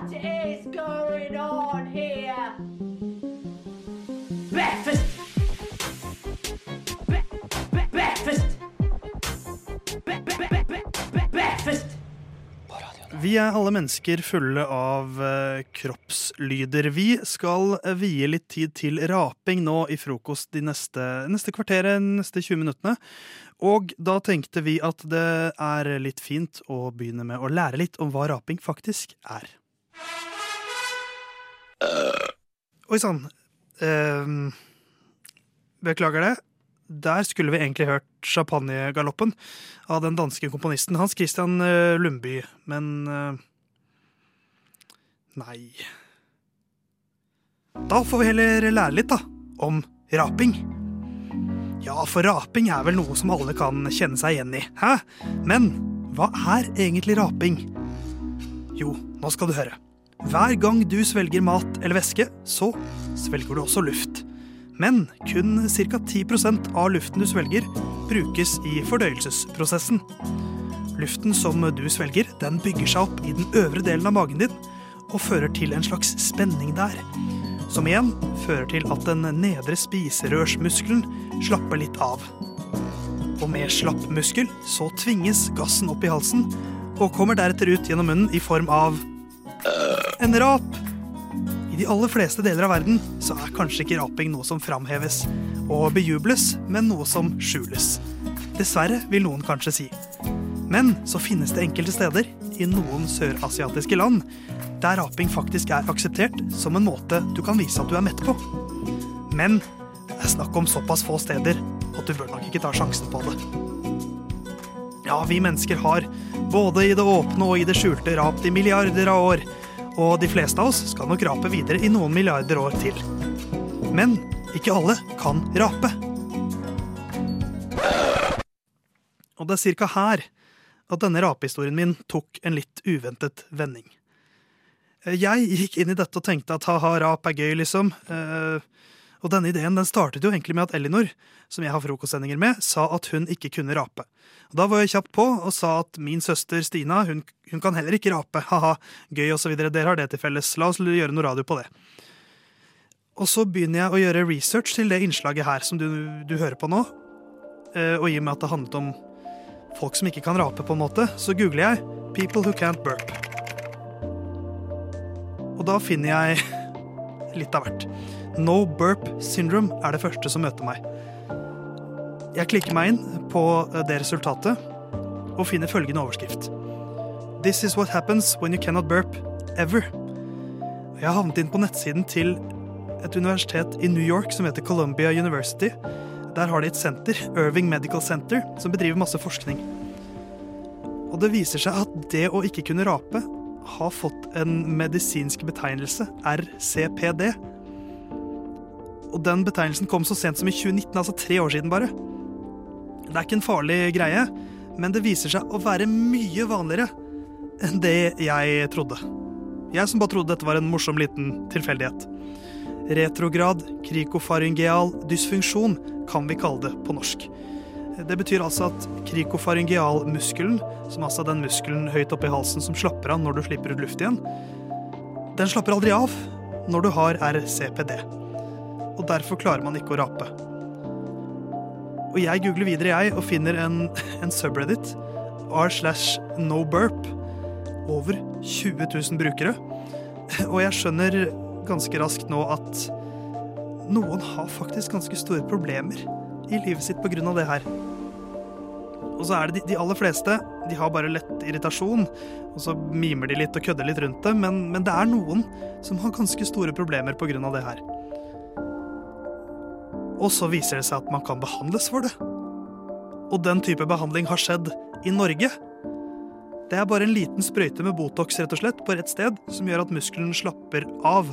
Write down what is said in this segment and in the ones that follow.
What is going on here? Breakfast! Bre- bre- Breakfast! Bre- bre- bre- bre- Breakfast! Vi er alle mennesker fulle av eh, kroppslyder. Vi skal eh, vie litt tid til raping nå i frokost de neste, neste kvarteret, neste 20 minuttene. Og da tenkte vi at det er litt fint å begynne med å lære litt om hva raping faktisk er. Oi sann. Uh, beklager det. Der skulle vi egentlig hørt Champagnegaloppen av den danske komponisten Hans Christian eh, Lundby, men uh, Nei. Da får vi heller lære litt, da, om raping. Ja, for raping er vel noe som alle kan kjenne seg igjen i, hæ? Men hva er egentlig raping? Jo, nå skal du høre. Hver gang du svelger mat eller væske, så svelger du også luft. Men kun ca. 10% av luften du svelger, brukes i fordøyelsesprosessen. Luften som du svelger, den bygger seg opp i den øvre delen av magen din og fører til en slags spenning der. Som igjen fører til at den nedre spiserørsmuskelen slapper litt av. Og med slapp muskel så tvinges gassen opp i halsen og kommer deretter ut gjennom munnen i form av en rap. I de aller fleste deler av verden så er kanskje ikke raping noe som framheves og bejubles, men noe som skjules. Dessverre, vil noen kanskje si. Men så finnes det enkelte steder, i noen sørasiatiske land, der raping faktisk er akseptert som en måte du kan vise at du er mett på. Men det er snakk om såpass få steder at du bør nok ikke ta sjansen på det. Ja, vi mennesker har, både i det åpne og i det skjulte, rapt i milliarder av år. Og de fleste av oss skal nok rape videre i noen milliarder år til. Men ikke alle kan rape. Og det er cirka her at denne rapehistorien min tok en litt uventet vending. Jeg gikk inn i dette og tenkte at ha-ha, rap er gøy, liksom. Eh, Og denne ideen den startet jo egentlig med at Elinor, som jeg har frokostsendinger med, sa at hun ikke kunne rape. Og Da var jeg kjapt på og sa at min søster Stina hun, hun kan heller ikke rape. Ha-ha, gøy osv. Dere har det til felles. La oss gjøre noe radio på det. Og så begynner jeg å gjøre research til det innslaget her som du, du hører på nå. Eh, Og i og med at det handlet om folk som ikke kan rape, på en måte, så googler jeg 'People who can't burp'. Og da finner jeg litt av hvert. No burp syndrome er det første som møter meg. Jeg klikker meg inn på eh, det resultatet og finner følgende overskrift. This is what happens when you cannot burp ever. Jeg har havnet inn på nettsiden til et universitet i New York som heter Columbia University. Der har de et senter, Irving Medical Center, som bedriver masse forskning. Og det viser seg at det å ikke kunne rape har fått en medisinsk betegnelse, RCPD. Og den betegnelsen kom så sent som i 2019, altså tre år siden bare. Det er ikke en farlig greie, men det viser seg å være mye vanligere enn det jeg trodde. Jeg som bare trodde dette var en morsom liten tilfeldighet. Retrograd krikofaryngeal dysfunksjon kan vi kalle det på norsk. Det betyr altså at krikofaryngealmuskelen, som altså er den muskelen høyt oppe i halsen som slapper av når du slipper ut luft igjen, den slapper aldri av når du har RCPD. Og derfor klarer man ikke å rape. Og jeg googler videre, jeg, og finner en, en subreddit, r slash no burp, over 20 000 brukere. Og jeg skjønner ganske raskt nå at noen har faktisk ganske store problemer i livet sitt pga. det her. Og så er det de, de aller fleste de har bare lett irritasjon, og så mimer de litt og kødder litt rundt det, men, men det er noen som har ganske store problemer pga. det her. Og så viser det seg at man kan behandles for det. Og den type behandling har skjedd i Norge. Det er bare en liten sprøyte med Botox rett og slett på rett sted som gjør at muskelen slapper av.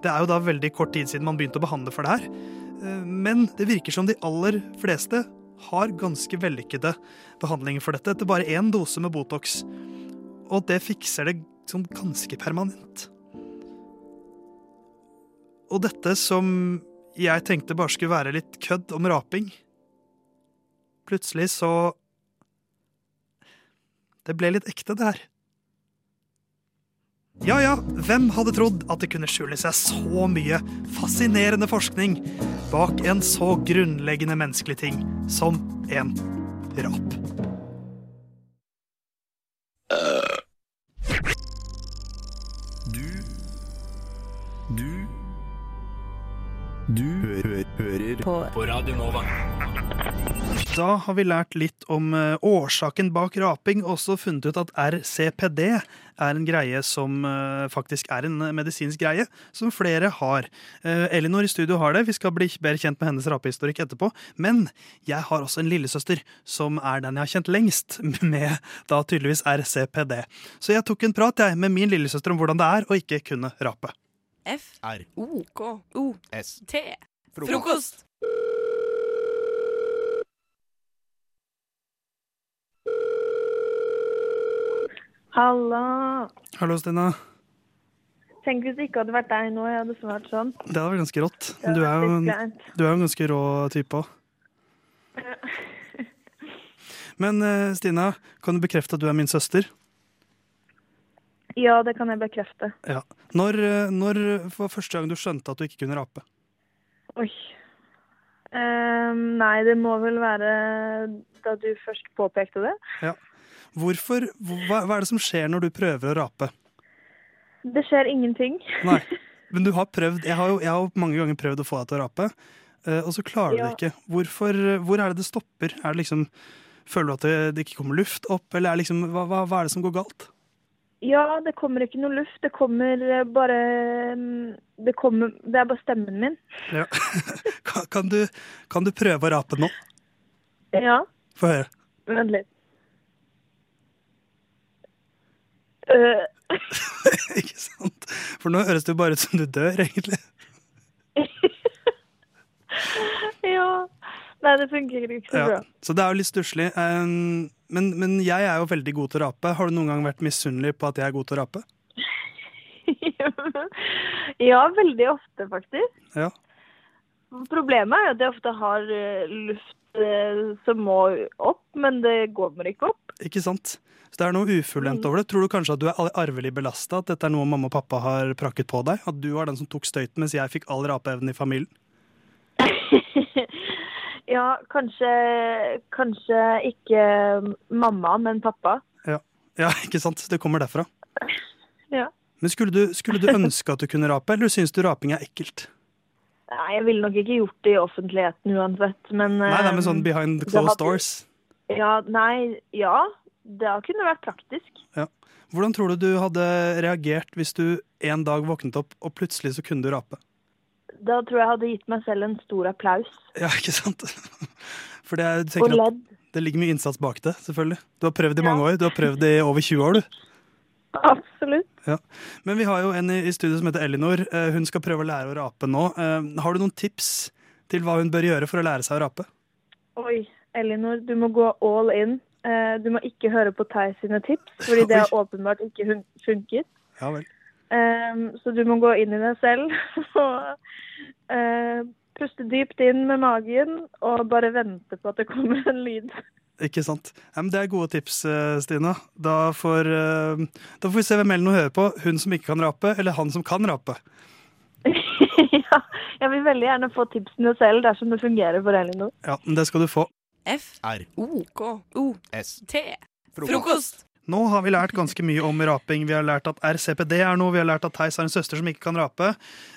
Det er jo da veldig kort tid siden man begynte å behandle for det her. Eh, Men det virker som de aller fleste har ganske vellykkede behandlinger for dette etter bare én dose med Botox. Og det fikser det sånn ganske permanent. Og dette som jeg tenkte bare skulle være litt kødd om raping Plutselig så Det ble litt ekte, det her. Ja ja, hvem hadde trodd at det kunne skjule seg så mye fascinerende forskning bak en så grunnleggende menneskelig ting som en rap? Du hø hø hører på. på Radio Nova. Da har vi lært litt om eh, årsaken bak raping, og også funnet ut at RCPD er en greie som eh, faktisk er en medisinsk greie, som flere har. Eh, Elinor i studio har det, vi skal bli bedre kjent med hennes rapehistorikk etterpå. Men jeg har også en lillesøster som er den jeg har kjent lengst, med da tydeligvis RCPD. Så jeg tok en prat jeg med min lillesøster om hvordan det er å ikke kunne rape. F R O K O S T Frokost. Halla. Hallo, Stina. Tenk hvis det ikke hadde vært deg nå, jeg hadde svart sånn. Det hadde vært ganske rått. Men du er jo en, du er jo en ganske rå type òg. Men eh, Stina, kan du bekrefte at du er min søster? Ja, det kan jeg bekrefte. Ja. Når, når var første gang du skjønte at du ikke kunne rape? Oi. Um, nei, det må vel være da du først påpekte det. Hvorfor, hva, hva er det som skjer når du prøver å rape? Det skjer ingenting. Nei, men du har prøvd Jeg har jo jeg har mange ganger prøvd å få deg til å rape, eh, og så klarer du Ja. det ikke. Hvorfor, hvor er det det stopper? Er det liksom, føler du at det, det ikke kommer luft opp, eller er liksom, hva, hva, hva er det som går galt? Ja, det kommer ikke noe luft. Det kommer eh, bare mm, Det, kommer, det er bare stemmen min. Ja. kan, du, kan du prøve å rape nå? Ja, Få høre. vent litt. Uh. ikke sant? For nå høres det jo bare ut som du dør, egentlig. ja. Nei, det funker ikke så Ja. bra. Så det er jo litt stusslig. Men, men jeg er jo veldig god til å rape. Har du noen gang vært misunnelig på at jeg er god til å rape? ja, veldig ofte, faktisk. Ja. Problemet er jo at jeg ofte har eh, luft eh, som må opp, men det går ikke opp. Ikke sant? Så det er noe ufullendt over det. Tror du kanskje at du er arvelig belasta? At dette er noe mamma og pappa har prakket på deg? At du var den som tok støyten, mens jeg fikk all rapeevnen i familien? ja, kanskje, kanskje ikke mamma, men pappa. Ja, ikke sant? Det kommer derfra. Ja. Men skulle du, skulle du ønske at du kunne rape, eller syns du raping er ekkelt? Nei, jeg ville nok ikke gjort det i offentligheten uansett, men Nei, nei, men med sånn behind det closed hadde- doors. Ja, nei, ja. Det kunne vært praktisk. Hvordan tror du du hadde reagert hvis du en dag våknet opp, og plutselig så kunne du rape? Da tror jeg jeg hadde gitt meg selv en stor applaus. Ja, ikke sant? For det, er, Og ledd. det ligger mye innsats bak det, selvfølgelig. Du har prøvd i Ja. mange år. Du har prøvd i over 20 år, du. Absolutt. Men vi har jo en i i studio som heter Elinor. Eh, Hun skal prøve å lære å rape nå. Eh, Har du noen tips til hva hun bør gjøre for å lære seg å rape? Oi, Elinor, du må gå all in. Eh, Du må ikke høre på Theis sine tips, fordi det har åpenbart ikke funket. Ja vel. Um, så du må gå inn i deg selv og uh, puste dypt inn med magen og bare vente på at det kommer en lyd. Ikke sant? Ja, men det er gode tips, eh, Stina. Da får, uh, da får vi se hvem Ellen hører på. Hun som ikke kan rape, eller han som kan rape. ja, jeg vil veldig gjerne få tipsene selv dersom det fungerer for Elinor. Ja, men Det skal du få. F R O K O S T Frokost. Frokost. Nå har vi lært ganske mye om raping. Vi har lært at RCPD er noe, vi har lært at Theis har en søster som ikke kan rape.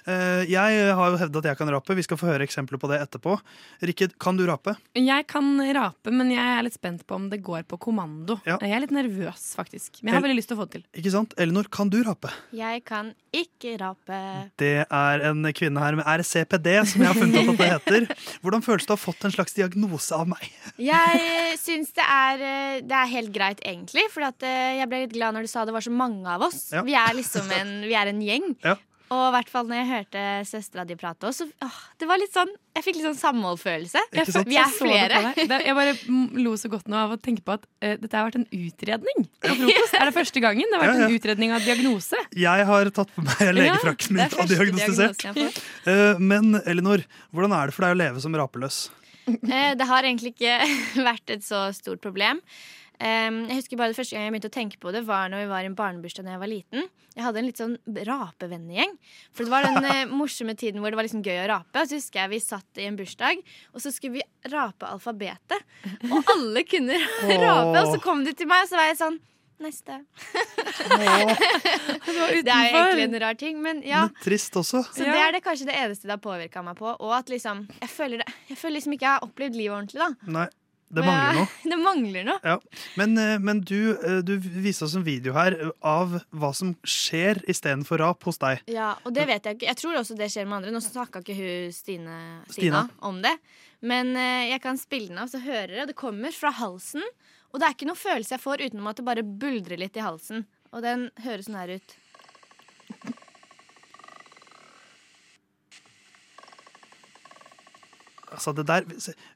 Eh, Jeg har jo hevdet at jeg kan rape. Vi skal få høre eksempler på det etterpå. Rikke, kan du rape? Jeg kan rape, men jeg er litt spent på om det går på kommando. Ja. Jeg er litt nervøs, faktisk. Men jeg har El- veldig lyst til å få det til. Ikke sant? Elinor, kan du rape? Jeg kan ikke rape. Det er en kvinne her med RCPD, som jeg har funnet ut at det heter. Hvordan føles det å ha fått en slags diagnose av meg? Jeg syns det er, eh, det er helt greit, egentlig. For at eh, jeg ble litt glad når du sa det var så mange av oss. Ja. Vi er liksom en, vi er en gjeng. Ja. Og i hvert fall når jeg hørte søstera di prate også, så åh, det var litt sånn Jeg fikk litt sånn samholdfølelse. Vi er Jeg flere. Det- Jeg bare lo så godt nå av å tenke på at uh, dette har vært en utredning. frokost. Er det første gangen? Det har vært Ja, ja. en utredning av diagnose. Jeg har tatt på meg legefrakten min er og diagnostisert. jeg. Eh, Men Elinor, hvordan er det for deg å leve som rapeløs? Uh, Det har egentlig ikke vært et så stort problem. Jeg husker bare det første gang jeg begynte å tenke på det, var når vi var i en barnebursdag da jeg var liten. Jeg hadde en litt sånn rapevennegjeng. For det var den eh, morsomme tiden hvor det var liksom gøy å rape. Og så husker jeg vi satt i en bursdag, og så skulle vi rape alfabetet. Og alle kunne rape, og så kom de til meg, og så var jeg sånn Neste. Det er jo egentlig en rar ting, men ja. Men trist også. Så det er det kanskje det eneste det har påvirka meg på. Og at liksom Jeg føler, det, jeg føler liksom ikke jeg har opplevd livet ordentlig, da. Nei, det mangler noe. Det mangler noe. Ja. Men, eh, men du, eh, du viste oss en video her av hva som skjer istedenfor rap hos deg. Ja, og det vet jeg ikke. Jeg tror også det skjer med andre. Nå snakka ikke hun Stine, Stina. Stina om det. Men eh, jeg kan spille den av, så hører jeg. Det kommer fra halsen. Og det er ikke noe følelse jeg får utenom at det bare buldrer litt i halsen. Og den høres sånn her ut. Altså det der,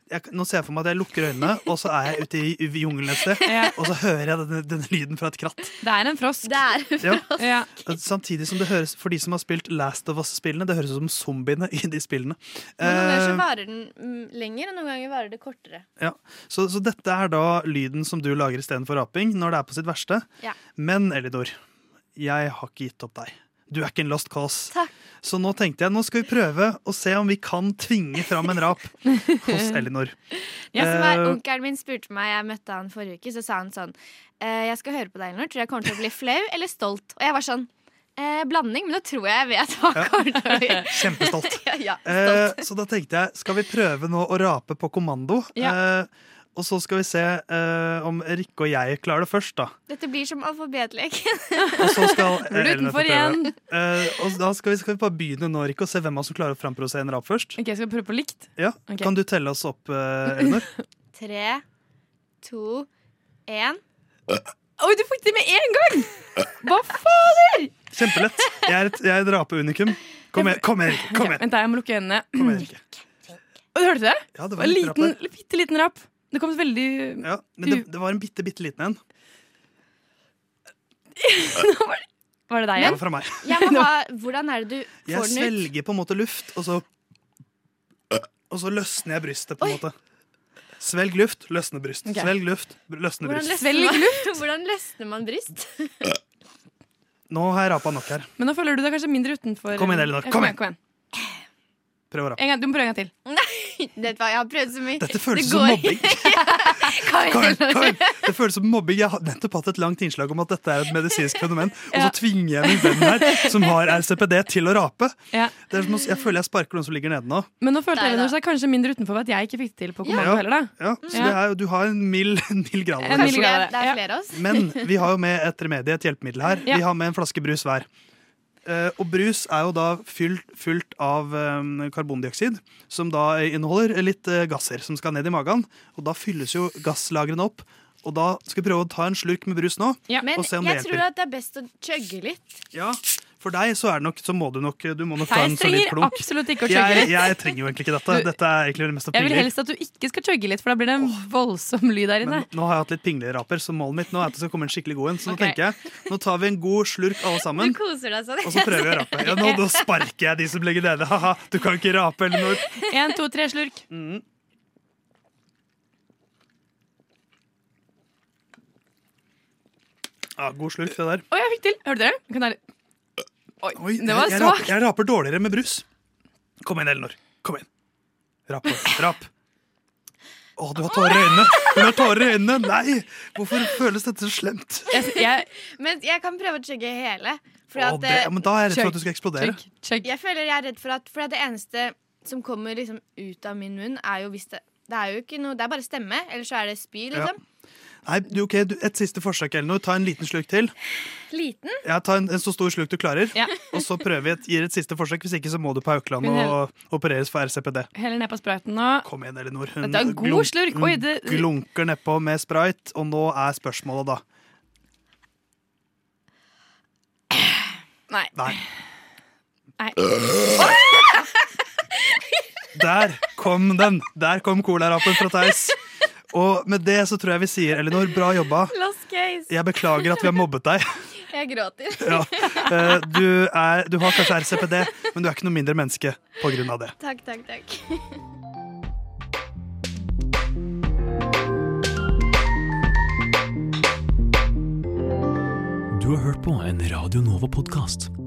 jeg, nå ser jeg for meg at jeg lukker øynene, og så er jeg ute i, i jungelen et sted. Ja. Og så hører jeg denne, denne lyden fra et kratt. Det er en frosk. Det er Ja. Ja. Samtidig som det høres for de som har spilt Last of Us-spillene, det høres ut som zombiene i de spillene. Noen ganger så Eh, varer den lenger, og noen ganger varer det kortere. ja. så, så dette er da lyden som du lager istedenfor raping når det er på sitt verste. Ja. Men Elidor, jeg har ikke gitt opp deg. Du er ikke en lost cause. Takk. Så nå tenkte jeg nå skal vi prøve å se om vi kan tvinge fram en rap hos Elinor. Ja, som er, Eh, Onkelen min spurte meg, jeg møtte han forrige uke, så sa han sånn eh, Jeg skal høre på deg, Elinor. Tror jeg kommer til å bli flau eller stolt? Og jeg var sånn eh, Blanding, men da tror jeg jeg vet hva å bli. Kjempestolt. ja, ja, Eh, stolt. så da tenkte jeg, skal vi prøve nå å rape på kommando? Eh, og så skal vi se eh, om Rikke og jeg klarer det først, da. Dette blir som alfabetlek. Og så skal få utenfor igjen. Eh, og da skal vi, skal vi bare begynne nå, Rikke, og se hvem av oss som klarer å framprovosere en rap først. Ok, Skal vi prøve på likt? Ja, Ok. Kan du telle oss opp, eh, Elinor? Tre, to, én. Oi, du fikk det med en gang! Hva fader? Kjempelett. Jeg er et, jeg er et rapeunikum. Kom igjen, kom igjen, Rikke. Kom igjen. Vent, da, jeg må lukke øynene. Kom igjen, Rikke. Hørte du hørte det? Ja, det var en en liten der. bitte liten rap. Det kom veldig Ja, men det, det var en bitte, bitte liten en. Var det deg Det igjen? var fra meg. Jeg må ha, hvordan er det du Jeg får den ut? Jeg svelger på en måte luft, og så Og så løsner jeg brystet, på en Oi. måte. Svelg luft, løsne bryst. Okay. Svelg luft, løsne Hvordan bryst. løsner, man, hvordan løsner man bryst? Nå har jeg rapa nok her. Men nå føler du deg kanskje mindre utenfor. Kom igjen, Elinor, Kom, kom Kom igjen. Prøv å rape. En gang, du må prøve en gang til. Vet hva, jeg har prøvd så mye. Dette føles Det som mobbing. Kom igjen. Det føles som mobbing. Jeg har nettopp hatt et langt innslag om at dette er et medisinsk fenomen, og så tvinger jeg min venn her, som har RCPD, til å rape. Ja. Det er som, å- jeg føler jeg sparker noen som ligger nede nå. Men nå følte Elinor seg kanskje mindre utenfor ved at jeg ikke fikk det til på kommando Ja. heller, da. Ja, så det er, du har en mild, en mild grad av En det. mild det, det er flere av oss? Men vi har jo med et remedie, et hjelpemiddel her. Ja. Vi har med en flaske brus hver. Eh, og brus er jo da fylt, fylt av eh, karbondioksid, som da inneholder litt eh, gasser som skal ned i magen. Og da fylles jo gasslagrene opp. Og da skal vi prøve å ta en slurk med brus nå. Men Og se om det jeg tror at det er best å chugge litt. Ja, For deg så, er det nok, så må du nok Du må nok ta Jeg en solid trenger klunk. absolutt ikke å chugge Jeg, litt. jeg trenger jo egentlig ikke dette. Du- Dette er egentlig det mest Jeg vil helst at du ikke skal chugge litt, for da blir det en voldsom lyd der inne. Men nå har jeg hatt litt pingleraper, så målet mitt nå er at det skal komme en skikkelig god en. Så nå Ok. tenker jeg, nå tar vi en god slurk alle sammen. Du koser deg sånn. Og så prøver vi å rape. Ja, nå, nå sparker jeg de som ligger nede. Haha, du kan ikke rape, Elinor. En, to, tre, slurk. Ja, god slurk, det der. Å, jeg fikk til! Hørte dere? Oi, Oi, det var jeg, jeg, raper, jeg raper dårligere med brus. Kom igjen, Elinor. Kom igjen. Rap. Rap. Å, du har tårer i øynene! Hun har tårer i øynene! Nei! Hvorfor føles dette så slemt? Jeg, jeg, Men jeg kan prøve å chugge hele. At, det, men da er jeg redd for at du skal eksplodere. chugg. jeg føler jeg er redd for at For at det eneste som kommer liksom ut av min munn, er jo hvis det Det er jo ikke noe Det er bare stemme, eller så er det spy, liksom. Nei, du, ok, du, Et siste forsøk, Elinor. Ta en liten slurk til. Liten. Ja, Ta en, en så stor slurk du klarer. Ja. Og så prøver vi et, gir et siste forsøk. Hvis ikke så må du på Haukeland og opereres for RCPD. Heller ned på spriten nå. Kom igjen, Elinor. Dette er en god slurk. Oi, det- hun glunker nedpå med sprite, og nå er spørsmålet, da. Nei. Nei. Nei. Der kom den! Der kom colarapen fra Theis. Og med det så tror jeg vi sier, Elinor, bra jobba. Lost case Jeg beklager at vi har mobbet deg. Jeg gråter. Ja. Eh, du, er, du, har kanskje RCPD, men du er ikke noe mindre menneske pga. det. Takk, takk, takk. Du har hørt på en Radio Nova-podkast.